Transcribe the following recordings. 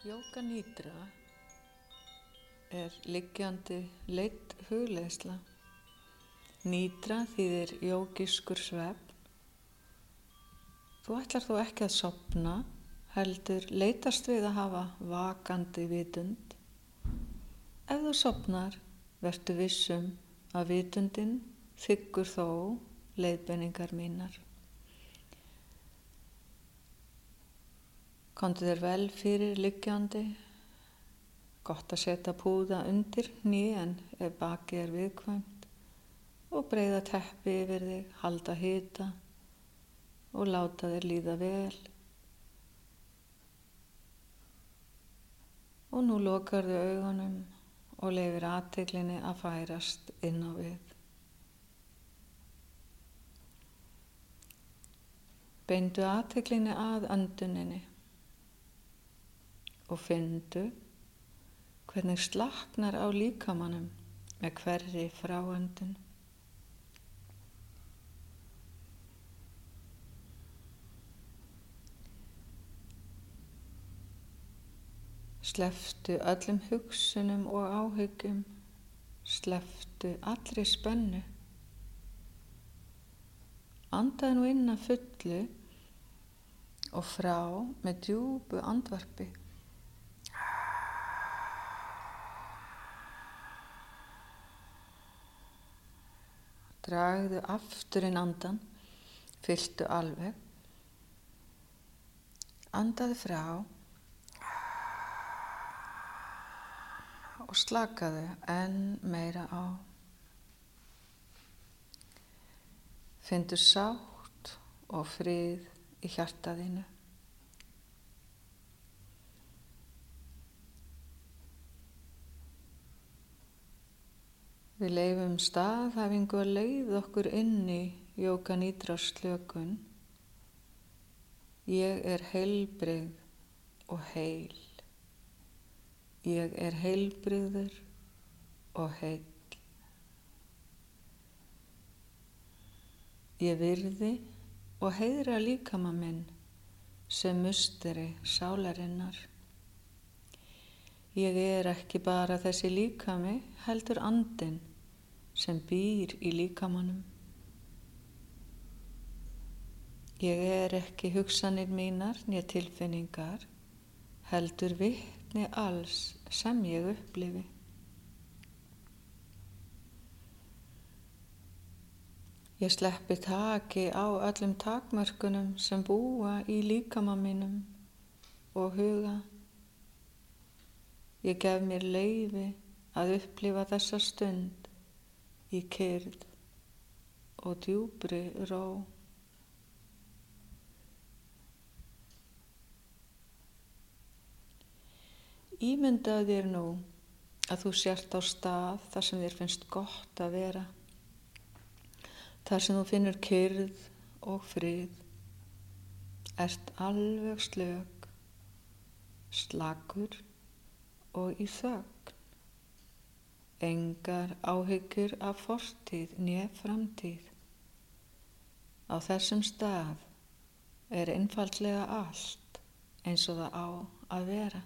Jóka nýdra er liggjandi leitt hugleisla. Nýdra þýðir jókiskur svefn. Þú ætlar þú ekki að sopna, heldur leitast við að hafa vakandi vitund. Ef þú sopnar, verður vissum að vitundin þykkur þó leiðbenningar mínar. Kontu þér vel fyrir liggjandi, gott að setja púða undir nýjan ef baki er viðkvæmt og breyða teppi yfir þig, halda hýta og láta þér líða vel. Og nú lokar þau augunum og lefir aðteglinni að færast inn á við. Beindu aðteglinni að önduninni og fyndu hvernig slaknar á líkamannum með hverri fráöndun. Sleftu öllum hugsunum og áhyggjum, sleftu allri spennu. Andaði nú inn að fullu og frá með djúbu andvarpi. Dragðu aftur inn andan, fylgtu alveg, andaðu frá og slakaðu enn meira á. Fyndu sátt og frið í hjartaðinu. Við leifum staðhæfingu að leið okkur inn í jóka nýdra slökun. Ég er heilbrið og heil. Ég er heilbriður og heil. Ég virði og heiðra líkama minn sem musteri sálarinnar. Ég er ekki bara þessi líkami, heldur andin sem býr í líkamannum. Ég er ekki hugsanir mínar nýja tilfinningar, heldur vittni alls sem ég upplifi. Ég sleppi taki á öllum takmörkunum sem búa í líkama mínum og huga. Ég gef mér leiði að upplifa þessa stund í kyrð og djúbri ró. Ímyndaðu þér nú að þú sért á stað þar sem þér finnst gott að vera, þar sem þú finnur kyrð og frið, ert alveg slög, slagur og í þögn engar áhyggjur af fortíð nýja framtíð. Á þessum stað er einfallega allt eins og það á að vera.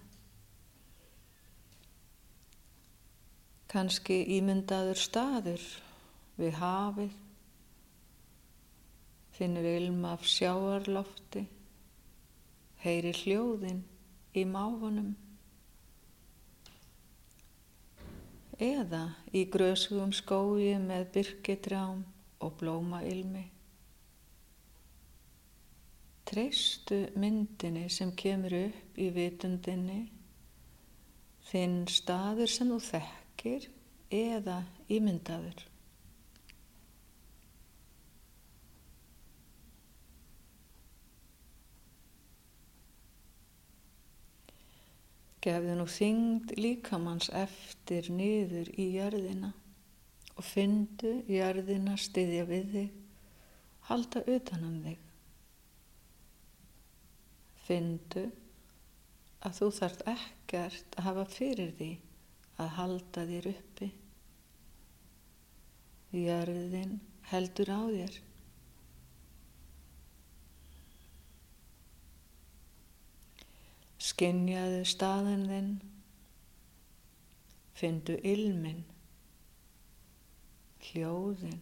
Kanski ímyndaður staður við hafið, finnur ilm af sjáarlofti, heyri hljóðin í máfunum. Eða í grösugum skói með byrkitrám og blómailmi. Treystu myndinni sem kemur upp í vitundinni, þinn staður sem þú þekkir eða ímyndaður. Gefðu nú þyngd líkamanns eftir niður í jörðina og fyndu jörðina styðja við þig, halda utanum þig. Fyndu að þú þart ekkert að hafa fyrir því að halda þér uppi. Jörðin heldur á þér. Skinjaðu staðin þinn, fyndu ilmin, hljóðin.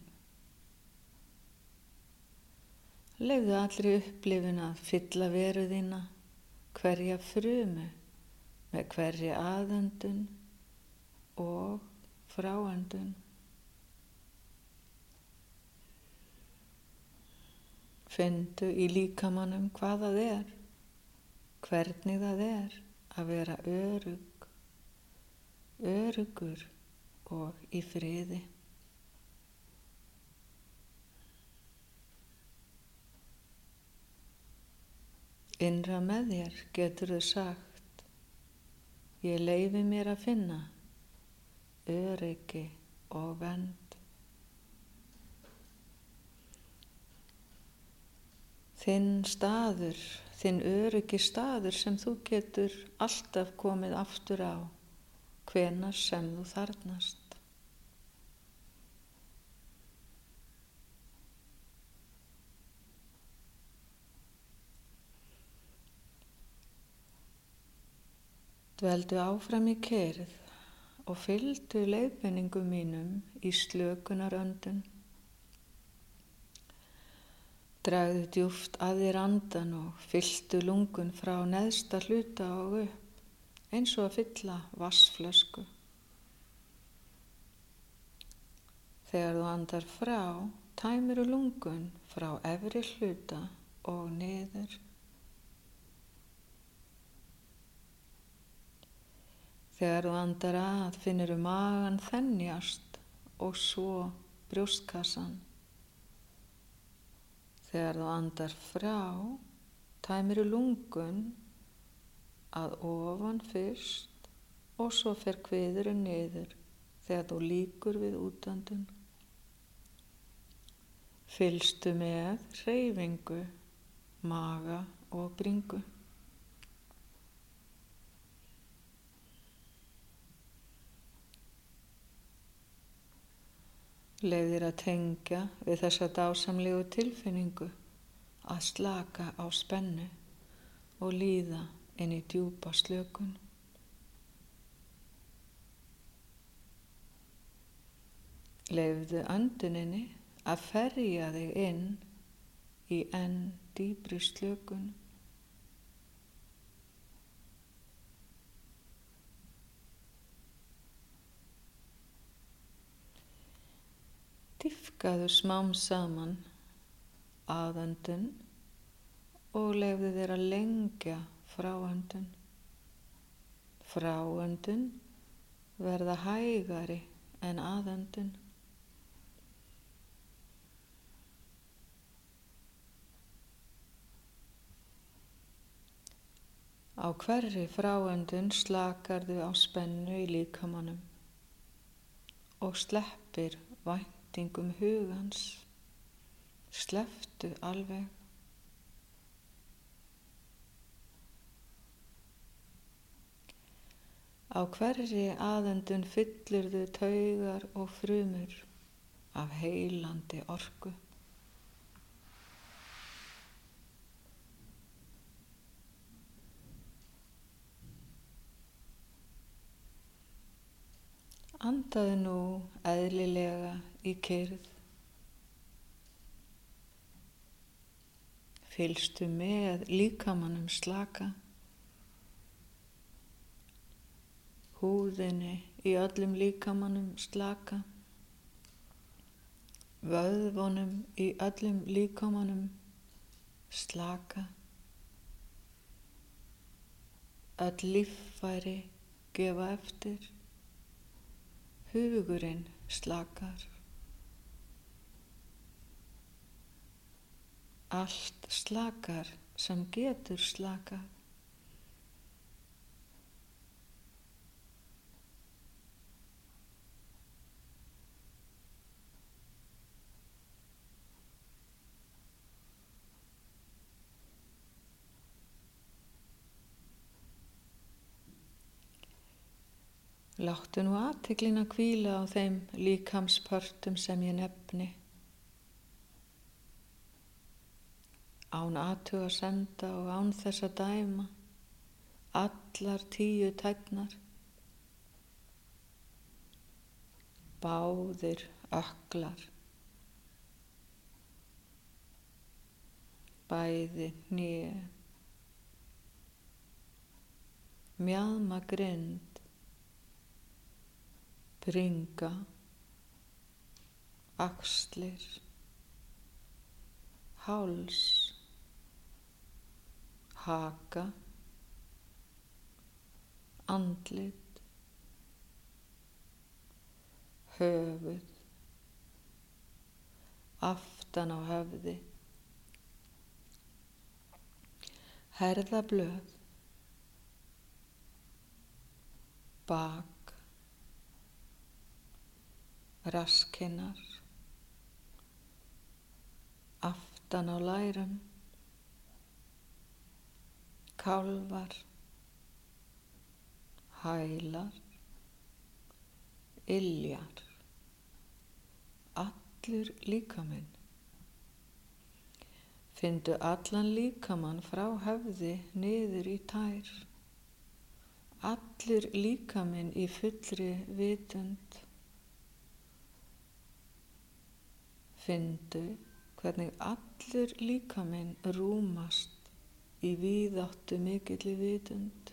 Leifðu allri upplifin að fylla veruðina, hverja frumu með hverja aðöndun og fráöndun. Fyndu í líkamannum hvað það er, hvernig það er að vera örug, örugur og í friði. Innra með þér getur þau sagt, ég leifi mér að finna öryggi og vend. Þinn staður, þinn öryggi staður sem þú getur alltaf komið aftur á, hvenar sem þú þarnast. Dveldu áfram í kerið og fylgdu leiðbenningum mínum í slökunaröndun. Dragðu djúft að þér andan og fylltu lungun frá neðsta hluta og upp eins og að fylla vassflösku. Þegar þú andar frá, tæmiru lungun frá efri hluta og niður. Þegar þú andar að, finnir þú magan þennjast og svo brjóstkassan. Þegar þú andar frá, tæmir þú lungun að ofan fyrst og svo fer kviðurinn niður þegar þú líkur við útandun. Fylstu með reyfingu, maga og bringu. Leif þér að tengja við þessa dásamlegu tilfinningu að slaka á spennu og líða inn í djúpa slökun. Leifðu anduninni að ferja þig inn í enn dýbri slökun. Dýfkaðu smám saman aðöndun og lefðu þér að lengja fráöndun. Fráöndun verða hægari en aðöndun. Á hverri fráöndun slakarðu á spennu í líkamannum og sleppir vænt væntingum hugans sleftu alveg Á hverri aðendun fyllur þau taugar og frumur af heilandi orku. Andaðu nú eðlilega í kyrð. Fylstu með líkamannum slaka. Húðinni í öllum líkamannum slaka. Vöðvonum í öllum líkamannum slaka. Öll líffæri gefa eftir hugurinn slakar. Allt slakar sem getur slakað. Láttu nú aðteglin að kvíla á þeim líkamspörtum sem ég nefni. Án aðtuga senda og án þess að dæma. allar tíu tæknar, báðir öklar, bæði nýju, mjadma grind, bringa, axlir, háls, haka, andlit, höfuð, aftan á höfði, herðablöð, bak, raskinnar, aftan á lærum, kálvar, hælar, illjar, allur líkaminn. Findu allan líkamann frá höfði niður í tær. Allur líkaminn í fullri vitund. Findu hvernig allur líkaminn rúmast í víðáttu mikilli vitund.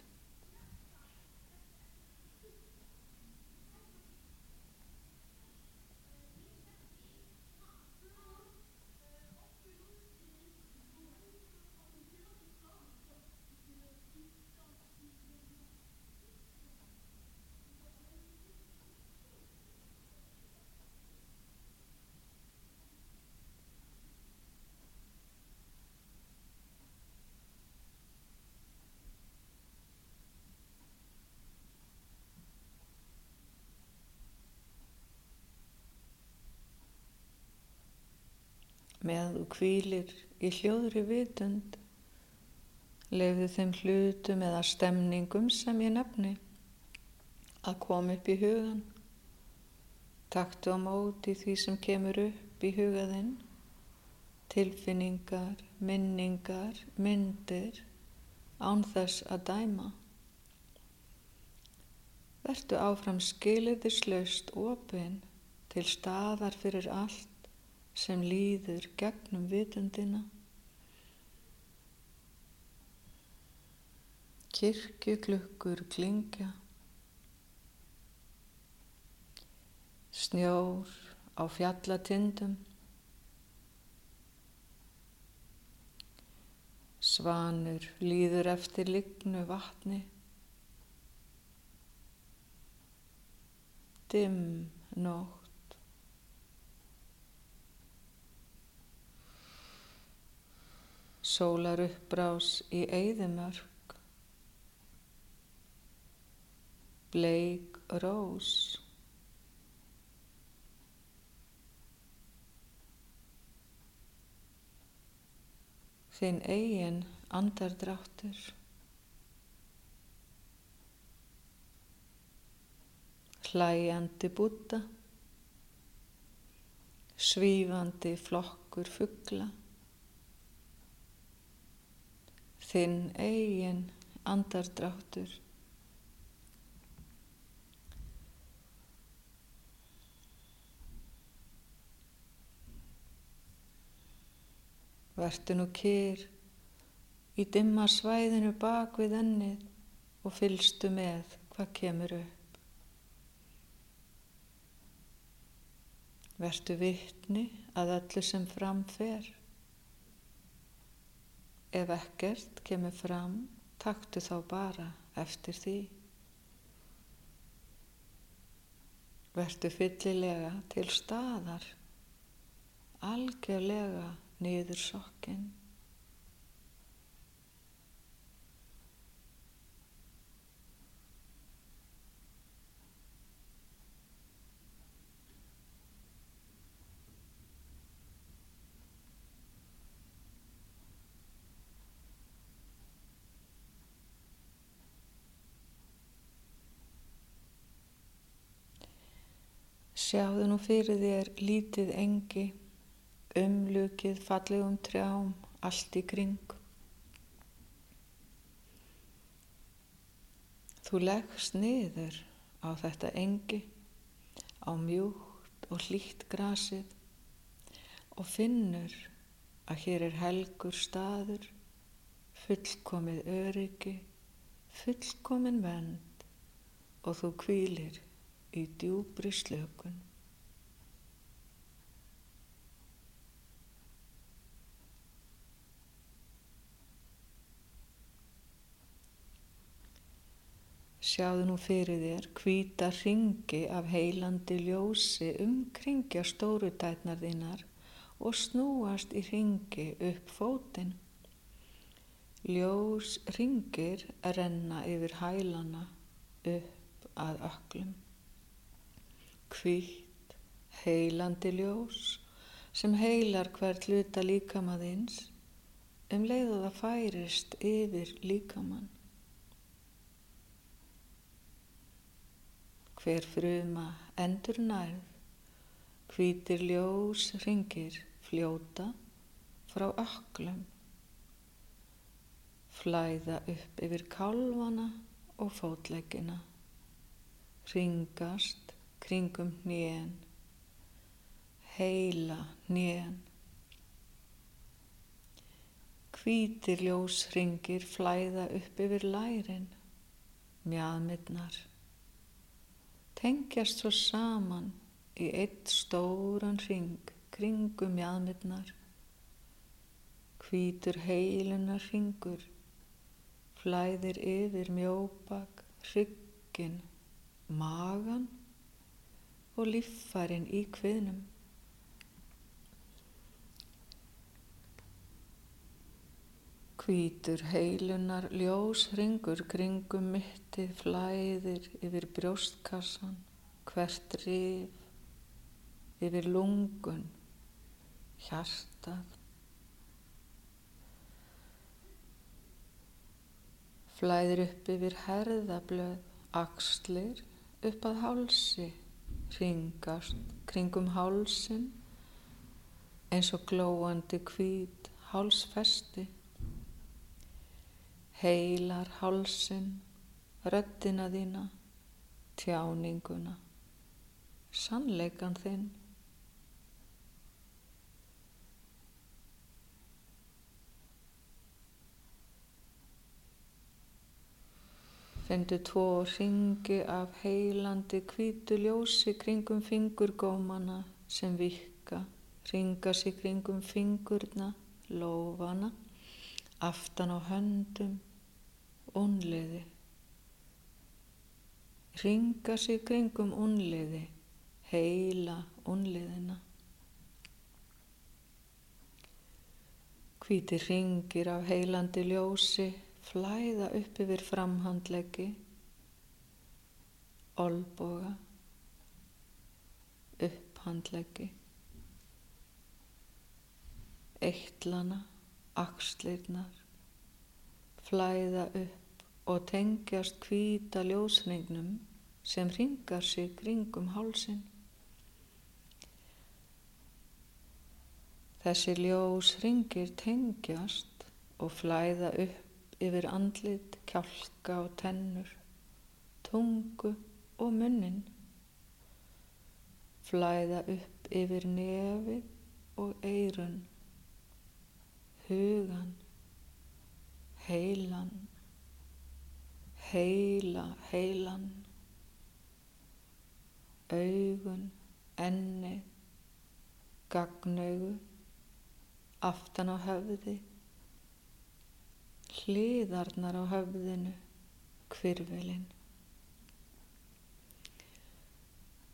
Meðan þú kvílir í hljóðri vitund, lefðu þeim hlutum eða stemningum sem ég nefni að koma upp í hugan. Taktu á móti því sem kemur upp í hugaðinn, tilfinningar, minningar, myndir, án þess að dæma. Vertu áfram skiliðislaust opinn til staðar fyrir allt sem líður gegnum vitundina. Kirkjuklukkur klingja, snjór á fjallatindum, svanur líður eftir lignu vatni, dimm nótt. Sólar uppbrás í eigðumörk, bleik rós, þinn eigin andardráttur, hlæjandi búta, svífandi flokkur fuggla, þinn eigin andardráttur. Vertu nú kyr í dimma svæðinu bak við ennið og fylstu með hvað kemur upp. Vertu vittni að öllu sem framfer. Ef ekkert kemur fram, taktu þá bara eftir því. Vertu fyllilega til staðar, algjörlega niður sokkinn. Sjáðu nú fyrir þér lítið engi, umlukið fallegum trjám, allt í kring. Þú leggst niður á þetta engi, á mjúkt og hlýtt grasið og finnur að hér er helgur staður, fullkomið öryggi, fullkomin vend og þú kvílir í djúbri slökun. Sjáðu nú fyrir þér hvita ringi af heilandi ljósi umkringja stóru tætnar þínar og snúast í ringi upp fótinn. Ljós ringir renna yfir hælana upp að öklum. Hvít, heilandi ljós sem heilar hvert hluta líkamaðins um leið og það færist yfir líkamann. hver fruma endur nærð, hvítir ljós ringir fljóta frá öklum, flæða upp yfir kálvana og fótleggina, ringast kringum hnén, heila hnén. Hvítir ljós ringir flæða upp yfir lærin, mjaðmyndnar tengjast svo saman í eitt stóran ring kringum jæðmyrnar. Hvítur heilunar ringur flæðir yfir mjóbak, ryggin, magan og líffærin í kviðnum. Hvítur heilunar ljós ringur kringum mittið flæðir yfir brjóstkassan, hvert rif, yfir lungun, hjartað. Flæðir upp yfir herðablöð, axlir, upp að hálsi, ringast kringum hálsin eins og glóandi hvít hálsfesti heilar hálsin, röddina þína, tjáninguna, sannleikan þinn. Fyndu tvo ringi af heilandi kvítu ljósi kringum fingurgómana sem vikka, ringa sig kringum fingurna, lófana, aftan á höndum, Ónliði. Ringa sig kringum ónliði, heila ónliðina. Hvíti ringir af heilandi ljósi flæða upp yfir framhandleggi, olboga, upphandleggi, eittlana, axlirnar, flæða upp og tengjast hvíta ljósringnum sem ringar sig kringum hálsin. Þessi ljósringir tengjast og flæða upp yfir andlit, kjálka og tennur, tungu og munnin. Flæða upp yfir nefið og eirun, hugan, heilan heila, heilan, augun, enni, gagnaugu, aftan á höfði, hliðarnar á höfðinu, kvirvelin.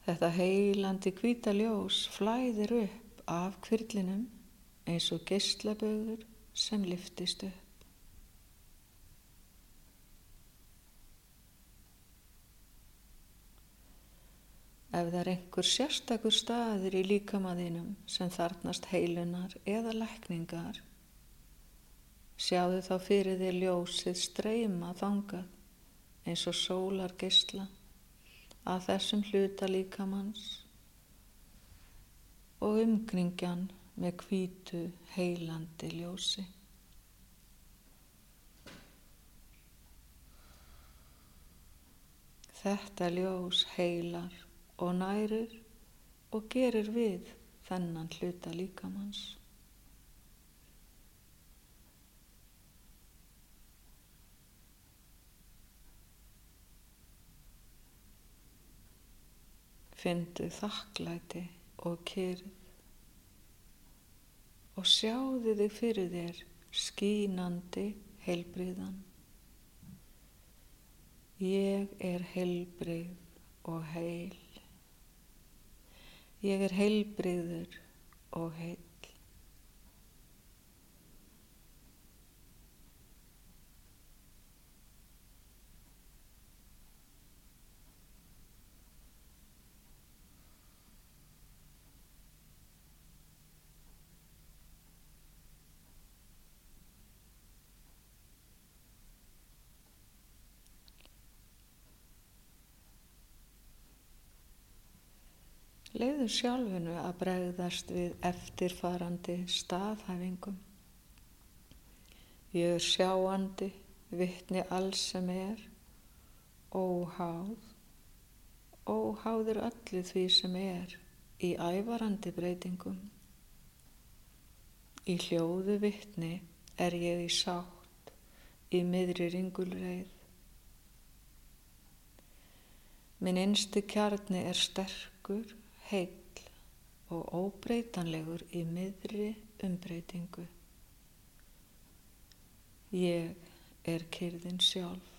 Þetta heilandi hvita ljós flæðir upp af kvirlinum eins og geyslaböður sem liftist upp. Ef það er einhver sérstakur staður í líkamaðinum sem þarnast heilunar eða lækningar, sjáðu þá fyrir þér ljósið streyma þangað eins og sólar geysla að þessum hluta líkamanns og umkringjan með kvítu heilandi ljósi. Þetta ljós heilar og nærir og gerir við þennan hluta líkamanns. Fyndu þakklæti og kyrð og sjáðu þig fyrir þér skínandi heilbriðan. Ég er heilbrið og heil. Ég er heilbriður og heil. Leiðu sjálfinu að bregðast við eftirfarandi staðhæfingum. Ég er sjáandi, vittni alls sem er, óháð, óháður öllu því sem er í ævarandi breytingum. Í hljóðu vittni er ég í sátt, í miðri ringulreið. Minn einstu kjarni er sterkur, heill og óbreytanlegur í miðri umbreytingu. Ég er kyrðin sjálf.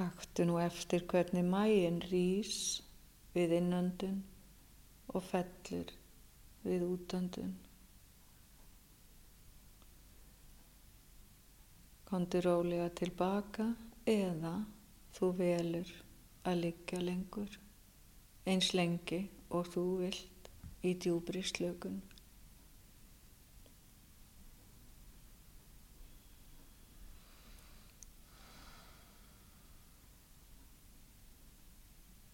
Taktu nú eftir hvernig mægin rýs við innöndun og fellur við útöndun. Kondur rólega tilbaka eða þú velur að liggja lengur, eins lengi og þú vilt í djúbri slökun.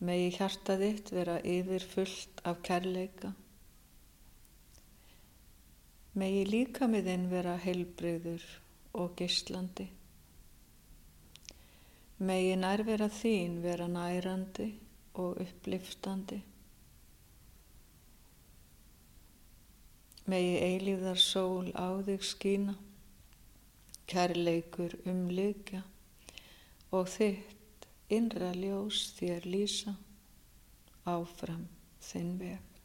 Megi hjarta þitt vera yfir fullt af kærleika. Megi líka með þinn vera heilbreyður og gistlandi. Megi nærvera þín vera nærandi og uppliftandi. Megi eilíðar sól á þig skína, kærleikur umlykja og þitt innra ljós þér lýsa áfram þinn veg.